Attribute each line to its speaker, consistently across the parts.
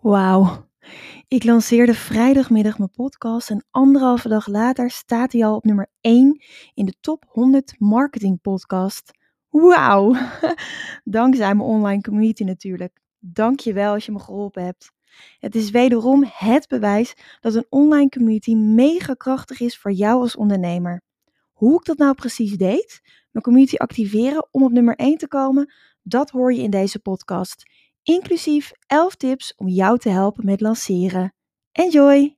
Speaker 1: Wauw. Ik lanceerde vrijdagmiddag mijn podcast en anderhalve dag later staat hij al op nummer 1 in de top 100 marketing podcast. Wauw. Dankzij mijn online community natuurlijk. Dank je wel als je me geholpen hebt. Het is wederom het bewijs dat een online community mega krachtig is voor jou als ondernemer. Hoe ik dat nou precies deed, mijn community activeren om op nummer 1 te komen, dat hoor je in deze podcast inclusief 11 tips om jou te helpen met lanceren. Enjoy!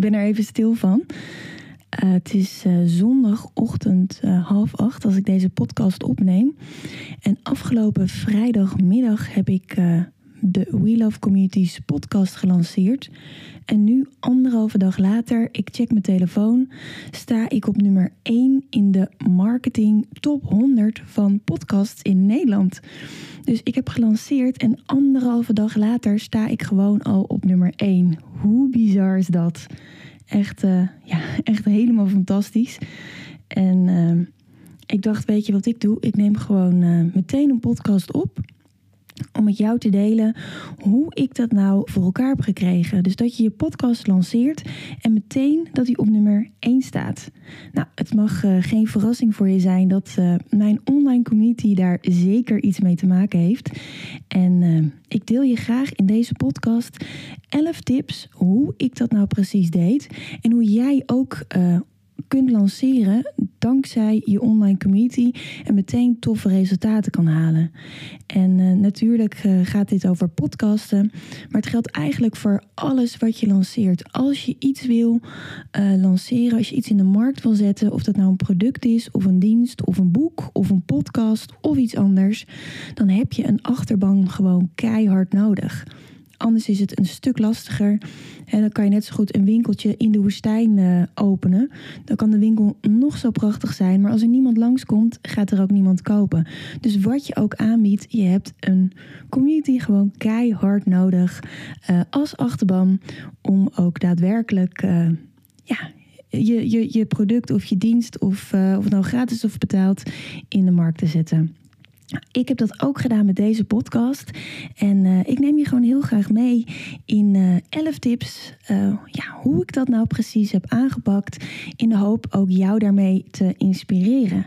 Speaker 1: Ben er even stil van. Uh, het is uh, zondagochtend uh, half acht als ik deze podcast opneem. En afgelopen vrijdagmiddag heb ik de We Love Communities podcast gelanceerd. En nu, anderhalve dag later, ik check mijn telefoon, sta ik op nummer 1 in de marketing top 100 van podcasts in Nederland. Dus ik heb gelanceerd en anderhalve dag later sta ik gewoon al op nummer 1. Hoe bizar is dat? Echt, uh, ja, echt helemaal fantastisch. En uh, ik dacht, weet je wat ik doe? Ik neem gewoon uh, meteen een podcast op om met jou te delen hoe ik dat nou voor elkaar heb gekregen. Dus dat je je podcast lanceert en meteen dat hij op nummer 1 staat. Nou, het mag uh, geen verrassing voor je zijn dat uh, mijn online community daar zeker iets mee te maken heeft. En uh, ik deel je graag in deze podcast 11 tips hoe ik dat nou precies deed en hoe jij ook kunt lanceren dankzij je online community en meteen toffe resultaten kan halen. En uh, natuurlijk uh, gaat dit over podcasten, maar het geldt eigenlijk voor alles wat je lanceert. Als je iets wil uh, lanceren, als je iets in de markt wil zetten, of dat nou een product is, of een dienst, of een boek, of een podcast, of iets anders, dan heb je een achterban gewoon keihard nodig. Anders is het een stuk lastiger. En dan kan je net zo goed een winkeltje in de woestijn uh, openen. Dan kan de winkel nog zo prachtig zijn. Maar als er niemand langskomt, gaat er ook niemand kopen. Dus wat je ook aanbiedt, je hebt een community gewoon keihard nodig uh, als achterban. Om ook daadwerkelijk uh, ja, je, je, je product of je dienst, of, of het nou gratis of betaald, in de markt te zetten. Ik heb dat ook gedaan met deze podcast. En uh, ik neem je gewoon heel graag mee in uh, 11 tips. Uh, ja, hoe ik dat nou precies heb aangepakt. In de hoop ook jou daarmee te inspireren.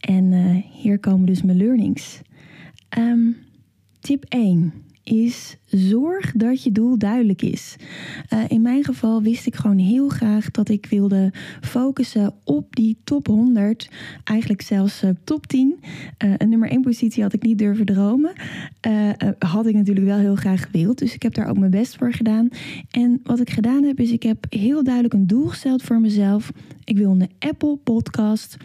Speaker 1: En hier komen dus mijn learnings. Um, tip 1 is zorg dat je doel duidelijk is. Uh, in mijn geval wist ik gewoon heel graag dat ik wilde focussen op die top 100, eigenlijk zelfs uh, top 10. Uh, een nummer 1 positie had ik niet durven dromen. had ik natuurlijk wel heel graag gewild, dus ik heb daar ook mijn best voor gedaan. En wat ik gedaan heb, is ik heb heel duidelijk een doel gesteld voor mezelf. Ik wil een Apple Podcast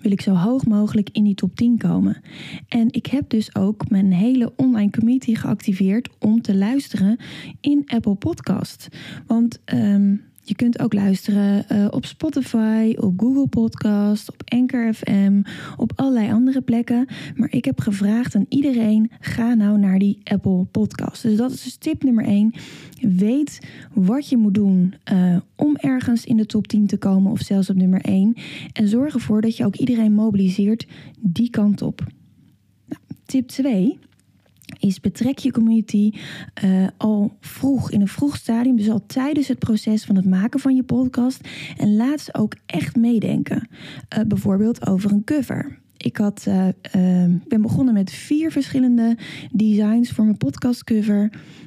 Speaker 1: wil ik zo hoog mogelijk in die top 10 komen. En ik heb dus ook mijn hele online community geactiveerd om te luisteren in Apple Podcast. Want um, je kunt ook luisteren uh, op Spotify, op Google Podcast, op Anchor FM, op allerlei andere plekken. Maar ik heb gevraagd aan iedereen: ga nou naar die Apple Podcast. Dus dat is dus tip nummer 1. Weet wat je moet doen uh, om ergens in de top 10 te komen of zelfs op nummer 1. En zorg ervoor dat je ook iedereen mobiliseert die kant op. Nou, tip 2 is betrek je community uh, al vroeg, in een vroeg stadium, dus al tijdens het proces van het maken van je podcast. En laat ze ook echt meedenken. Uh, bijvoorbeeld over een cover. Ik had, uh, uh, ben begonnen met vier verschillende designs voor mijn podcastcover.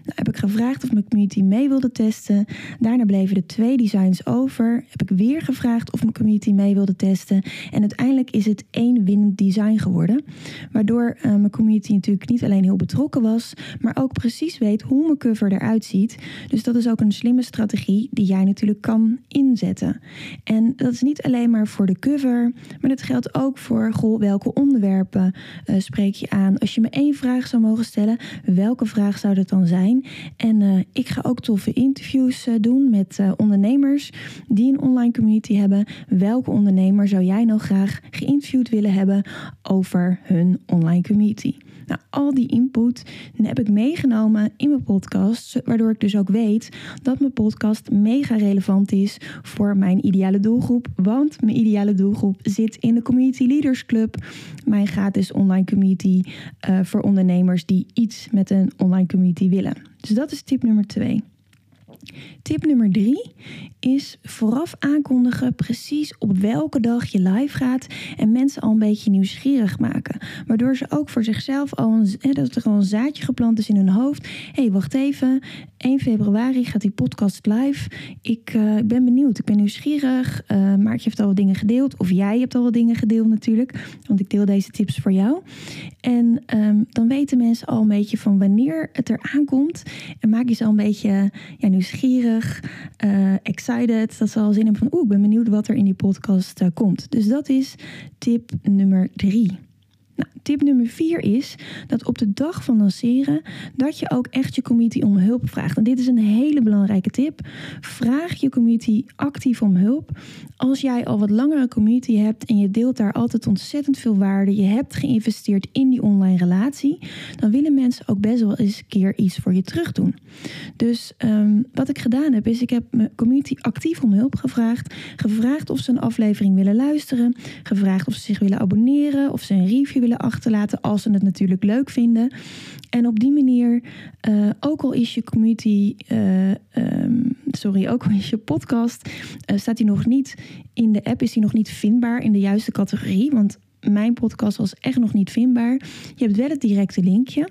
Speaker 1: Nou, heb ik gevraagd of mijn community mee wilde testen. Daarna bleven er twee designs over. Heb ik weer gevraagd of mijn community mee wilde testen. En uiteindelijk is het één winnend design geworden. Waardoor uh, mijn community natuurlijk niet alleen heel betrokken was, maar ook precies weet hoe mijn cover eruit ziet. Dus dat is ook een slimme strategie die jij natuurlijk kan inzetten. En dat is niet alleen maar voor de cover, maar dat geldt ook voor goh, welke onderwerpen uh, spreek je aan. Als je me één vraag zou mogen stellen, welke vraag zou dat dan zijn? En uh, ik ga ook toffe interviews uh, doen met ondernemers die een online community hebben. Welke ondernemer zou jij nou graag geïnterviewd willen hebben over hun online community? Al die input heb ik meegenomen in mijn podcast, waardoor ik dus ook weet dat mijn podcast mega relevant is voor mijn ideale doelgroep. Want mijn ideale doelgroep zit in de Community Leaders Club, mijn gratis online community uh, voor ondernemers die iets met een online community willen. Dus dat is tip nummer twee. Tip nummer drie is vooraf aankondigen precies op welke dag je live gaat en mensen al een beetje nieuwsgierig maken. Waardoor ze ook voor zichzelf al een, dat er al een zaadje geplant is in hun hoofd. Hé, hey, wacht even, 1 februari gaat die podcast live. Ik, ik ben benieuwd, ik ben nieuwsgierig. Uh, Maartje heeft al wat dingen gedeeld, of jij hebt al wat dingen gedeeld natuurlijk, want ik deel deze tips voor jou. En um, dan weten mensen al een beetje van wanneer het er aankomt en maak je ze al een beetje ja, nieuwsgierig, uh, excited, dat ze al zin hebben van oeh, ik ben benieuwd wat er in die podcast uh, komt. Dus dat is tip nummer drie. Nou, tip nummer vier is dat op de dag van lanceren dat je ook echt je community om hulp vraagt. En dit is een hele belangrijke tip. Vraag je community actief om hulp. Als jij al wat langere community hebt en je deelt daar altijd ontzettend veel waarde, je hebt geïnvesteerd in die online relatie, dan willen mensen ook best wel eens een keer iets voor je terug doen. Dus um, wat ik gedaan heb, is ik heb mijn community actief om hulp gevraagd. Gevraagd of ze een aflevering willen luisteren. Gevraagd of ze zich willen abonneren. Of ze een review willen als ze het natuurlijk leuk vinden. En op die manier, uh, ook al is je community, uh, um, sorry, ook al is je podcast, uh, staat hij nog niet in de app, is hij nog niet vindbaar in de juiste categorie. Want mijn podcast was echt nog niet vindbaar. Je hebt wel het directe linkje.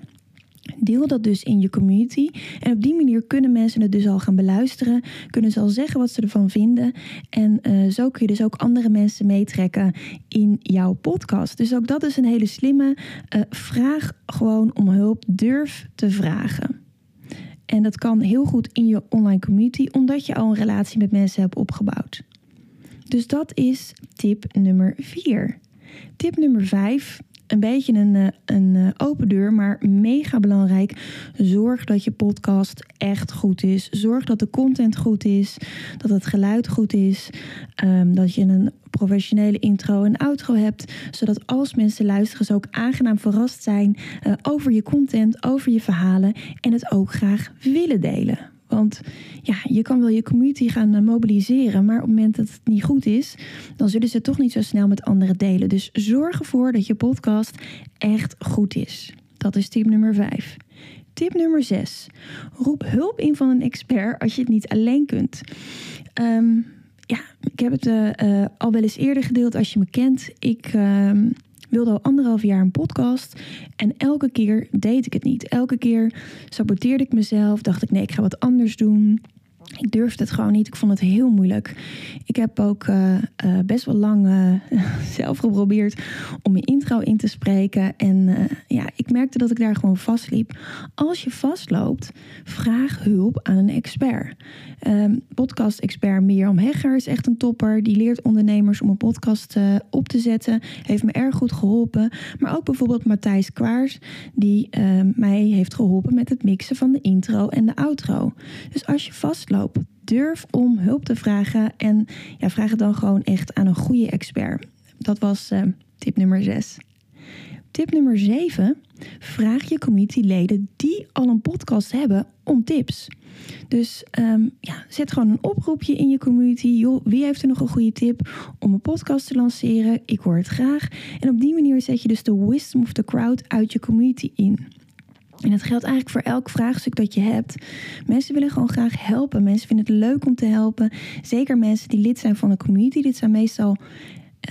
Speaker 1: Deel dat dus in je community. En op die manier kunnen mensen het dus al gaan beluisteren. Kunnen ze al zeggen wat ze ervan vinden. En uh, zo kun je dus ook andere mensen meetrekken in jouw podcast. Dus ook dat is een hele slimme uh, vraag gewoon om hulp. Durf te vragen. En dat kan heel goed in je online community, omdat je al een relatie met mensen hebt opgebouwd. Dus dat is tip nummer 4. Tip nummer 5 een beetje een, een open deur, maar mega belangrijk. Zorg dat je podcast echt goed is. Zorg dat de content goed is, dat het geluid goed is, um, dat je een professionele intro en outro hebt, zodat als mensen luisteren ze ook aangenaam verrast zijn uh, over je content, over je verhalen en het ook graag willen delen. Want ja, je kan wel je community gaan mobiliseren, maar op het moment dat het niet goed is, dan zullen ze het toch niet zo snel met anderen delen. Dus zorg ervoor dat je podcast echt goed is. Dat is tip nummer 5. Tip nummer 6. Roep hulp in van een expert als je het niet alleen kunt. Um, ja, ik heb het uh, uh, al wel eens eerder gedeeld als je me kent. Ik. Uh, wilde al anderhalf jaar een podcast. En elke keer deed ik het niet. Elke keer saboteerde ik mezelf. Dacht ik, nee, ik ga wat anders doen. Ik durfde het gewoon niet. Ik vond het heel moeilijk. Ik heb ook uh, uh, best wel lang uh, zelf geprobeerd om mijn intro in te spreken. En ja, ik merkte dat ik daar gewoon vastliep. Als je vastloopt, vraag hulp aan een expert. Um, Podcast-expert Mirjam Hegger is echt een topper. Die leert ondernemers om een podcast op te zetten. Heeft me erg goed geholpen. Maar ook bijvoorbeeld Matthijs Kwaars, die mij heeft geholpen met het mixen van de intro en de outro. Dus als je vastloopt, durf om hulp te vragen en ja, vraag het dan gewoon echt aan een goede expert. Dat was uh, tip nummer 6. Tip nummer 7. Vraag je communityleden die al een podcast hebben om tips. Dus um, ja, zet gewoon een oproepje in je community. Wie heeft er nog een goede tip om een podcast te lanceren? Ik hoor het graag. En op die manier zet je dus de wisdom of the crowd uit je community in. En dat geldt eigenlijk voor elk vraagstuk dat je hebt. Mensen willen gewoon graag helpen. Mensen vinden het leuk om te helpen. Zeker mensen die lid zijn van een community. Dit zijn meestal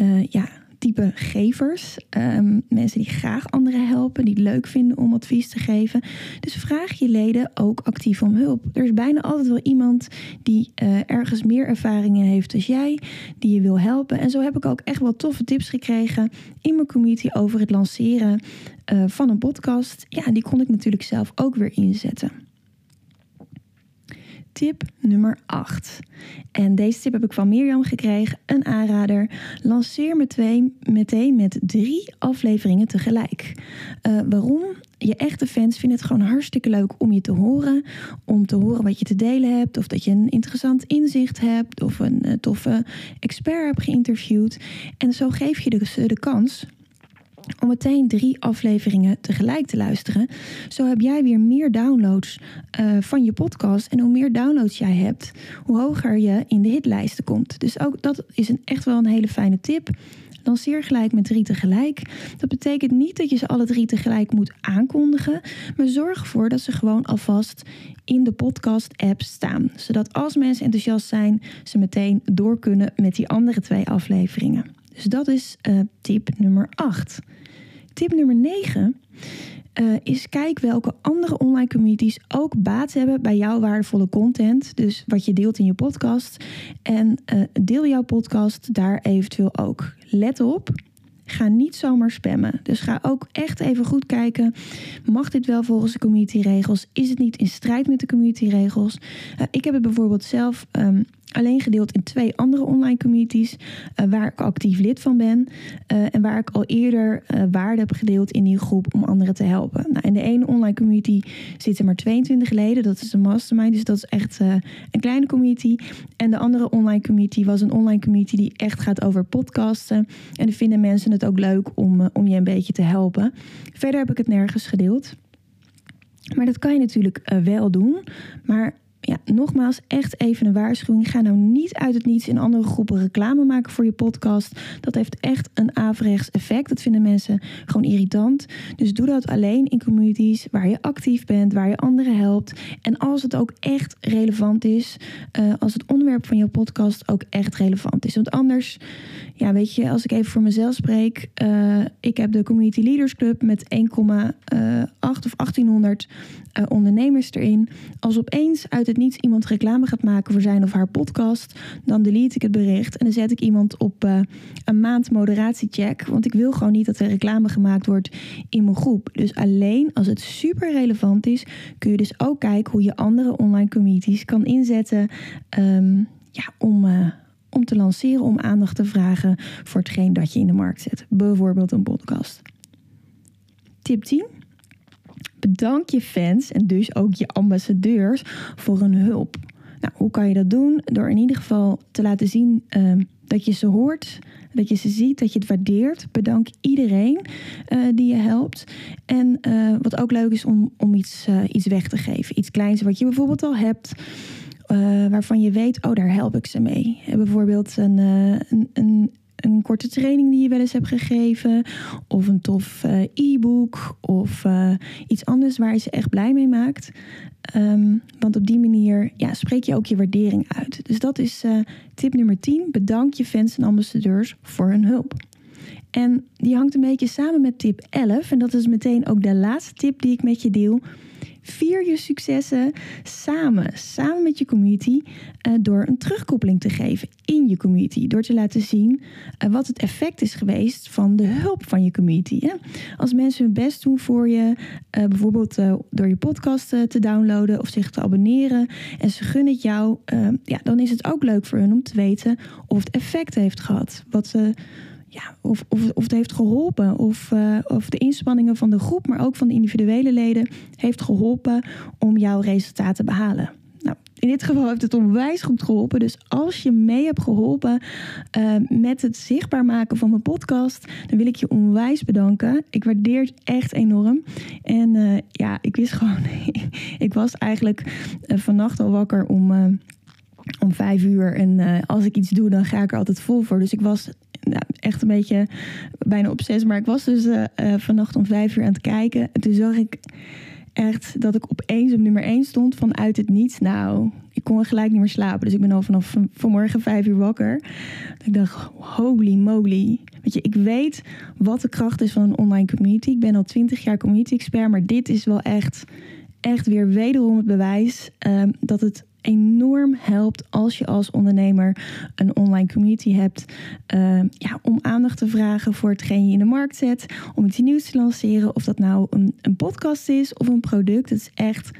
Speaker 1: uh, ja, type gevers. Ehm, mensen die graag anderen helpen, die het leuk vinden om advies te geven. Dus vraag je leden ook actief om hulp. Er is bijna altijd wel iemand die uh, ergens meer ervaringen heeft dan jij, die je wil helpen. En zo heb ik ook echt wel toffe tips gekregen in mijn community over het lanceren uh, van een podcast. Ja, die kon ik natuurlijk zelf ook weer inzetten. Tip nummer 8. En deze tip heb ik van Mirjam gekregen, een aanrader. Lanceer meteen, meteen met drie afleveringen tegelijk. Uh, waarom? Je echte fans vinden het gewoon hartstikke leuk om je te horen. Om te horen wat je te delen hebt. Of dat je een interessant inzicht hebt. Of een uh, toffe expert hebt geïnterviewd. En zo geef je de kans om meteen drie afleveringen tegelijk te luisteren. Zo heb jij weer meer downloads uh, van je podcast. En hoe meer downloads jij hebt, hoe hoger je in de hitlijsten komt. Dus ook dat is een, echt wel een hele fijne tip. Lanceer gelijk met drie tegelijk. Dat betekent niet dat je ze alle drie tegelijk moet aankondigen, maar zorg ervoor dat ze gewoon alvast in de podcast-app staan. Zodat als mensen enthousiast zijn, ze meteen door kunnen met die andere twee afleveringen. Dus dat is uh, tip nummer 8. Tip nummer 9 uh, is kijk welke andere online communities ook baat hebben bij jouw waardevolle content. Dus wat je deelt in je podcast. En uh, deel jouw podcast daar eventueel ook. Let op, ga niet zomaar spammen. Dus ga ook echt even goed kijken. Mag dit wel volgens de communityregels? Is het niet in strijd met de communityregels? Uh, ik heb het bijvoorbeeld zelf um, alleen gedeeld in twee andere online communities uh, waar ik actief lid van ben uh, en waar ik al eerder uh, waarde heb gedeeld in die groep om anderen te helpen. Nou, in de ene online community zitten maar 22 leden, dat is een mastermind, dus dat is echt een kleine community. En de andere online community was een online community die echt gaat over podcasten en dan vinden mensen het ook leuk om, om je een beetje te helpen. Verder heb ik het nergens gedeeld. Maar dat kan je natuurlijk wel doen. Maar ja, nogmaals, echt even een waarschuwing. Ga nou niet uit het niets in andere groepen reclame maken voor je podcast. Dat heeft echt een averechts effect. Dat vinden mensen gewoon irritant. Dus doe dat alleen in communities waar je actief bent, waar je anderen helpt. En als het ook echt relevant is, uh, als het onderwerp van je podcast ook echt relevant is. Want anders, ja, weet je, als ik even voor mezelf spreek, uh, ik heb de Community Leaders Club met 1,8 uh, of 1800 uh, ondernemers erin. Als opeens uit het niets iemand reclame gaat maken voor zijn of haar podcast, dan delete ik het bericht en dan zet ik iemand op uh, een maand moderatiecheck. Want ik wil gewoon niet dat er reclame gemaakt wordt in mijn groep. Dus alleen als het super relevant is, kun je dus ook kijken hoe je andere online communities kan inzetten um, ja, om. Uh, om te lanceren, om aandacht te vragen voor hetgeen dat je in de markt zet. Bijvoorbeeld een podcast. Tip 10 bedank je fans en dus ook je ambassadeurs voor hun hulp. Nou, hoe kan je dat doen? Door in ieder geval te laten zien uh, dat je ze hoort, dat je ze ziet, dat je het waardeert. Bedank iedereen uh, die je helpt. En uh, wat ook leuk is om, om iets, uh, iets weg te geven. Iets kleins wat je bijvoorbeeld al hebt. waarvan je weet, oh, daar help ik ze mee. bijvoorbeeld een, een, een een korte training die je wel eens hebt gegeven, of een tof uh, e-book, of uh, iets anders waar je ze echt blij mee maakt. Um, want op die manier ja, spreek je ook je waardering uit. Dus dat is uh, tip nummer 10. Bedank je fans en ambassadeurs voor hun hulp. En die hangt een beetje samen met tip 11. En dat is meteen ook de laatste tip die ik met je deel. Vier je successen samen, samen met je community, uh, door een terugkoppeling te geven in je community. Door te laten zien uh, wat het effect is geweest van de hulp van je community. Als mensen hun best doen voor je, uh, bijvoorbeeld door je podcast te downloaden of zich te abonneren en ze gunnen het jou, ja, dan is het ook leuk voor hun om te weten of het effect heeft gehad. Wat ze ja, of, of, of het heeft geholpen. Of, uh, of de inspanningen van de groep, maar ook van de individuele leden, heeft geholpen om jouw resultaat te behalen. Nou, in dit geval heeft het onwijs goed geholpen. Dus als je mee hebt geholpen uh, met het zichtbaar maken van mijn podcast, dan wil ik je onwijs bedanken. Ik waardeer het echt enorm. En uh, ja, ik wist gewoon, ik was eigenlijk vannacht al wakker om om vijf uur. En als ik iets doe, dan ga ik er altijd vol voor. Dus ik was nou, echt een beetje bijna zes. Maar ik was dus uh, uh, vannacht om vijf uur aan het kijken. En toen zag ik echt dat ik opeens op nummer 1 stond vanuit het niets. Nou, ik kon gelijk niet meer slapen. Dus ik ben al vanaf vanmorgen vijf uur wakker. Ik dacht, holy moly. Weet je, ik weet wat de kracht is van een online community. Ik ben al twintig jaar community expert, maar dit is wel echt, echt weer wederom het bewijs um, dat het enorm helpt als je als ondernemer een online community hebt. Uh, ja, om aandacht te vragen voor hetgeen je in de markt zet. Om iets nieuws te lanceren. Of dat nou een, een podcast is of een product. Het is echt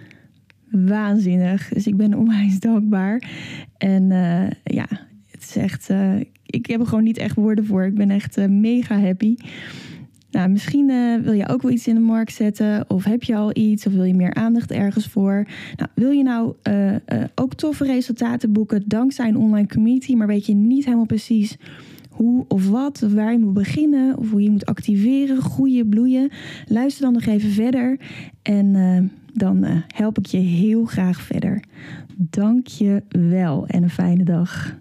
Speaker 1: waanzinnig. Dus ik ben onwijs dankbaar. En uh, ja, het is echt. Uh, ik heb er gewoon niet echt woorden voor. Ik ben echt mega happy. Nou, misschien uh, wil je ook wel iets in de markt zetten. Of heb je al iets? Of wil je meer aandacht ergens voor? Nou, wil je nou uh, uh, ook toffe resultaten boeken dankzij een online community, maar weet je niet helemaal precies hoe of wat, of waar je moet beginnen, of hoe je moet activeren, groeien, bloeien? Luister dan nog even verder en dan help ik je heel graag verder. Dank je wel en een fijne dag.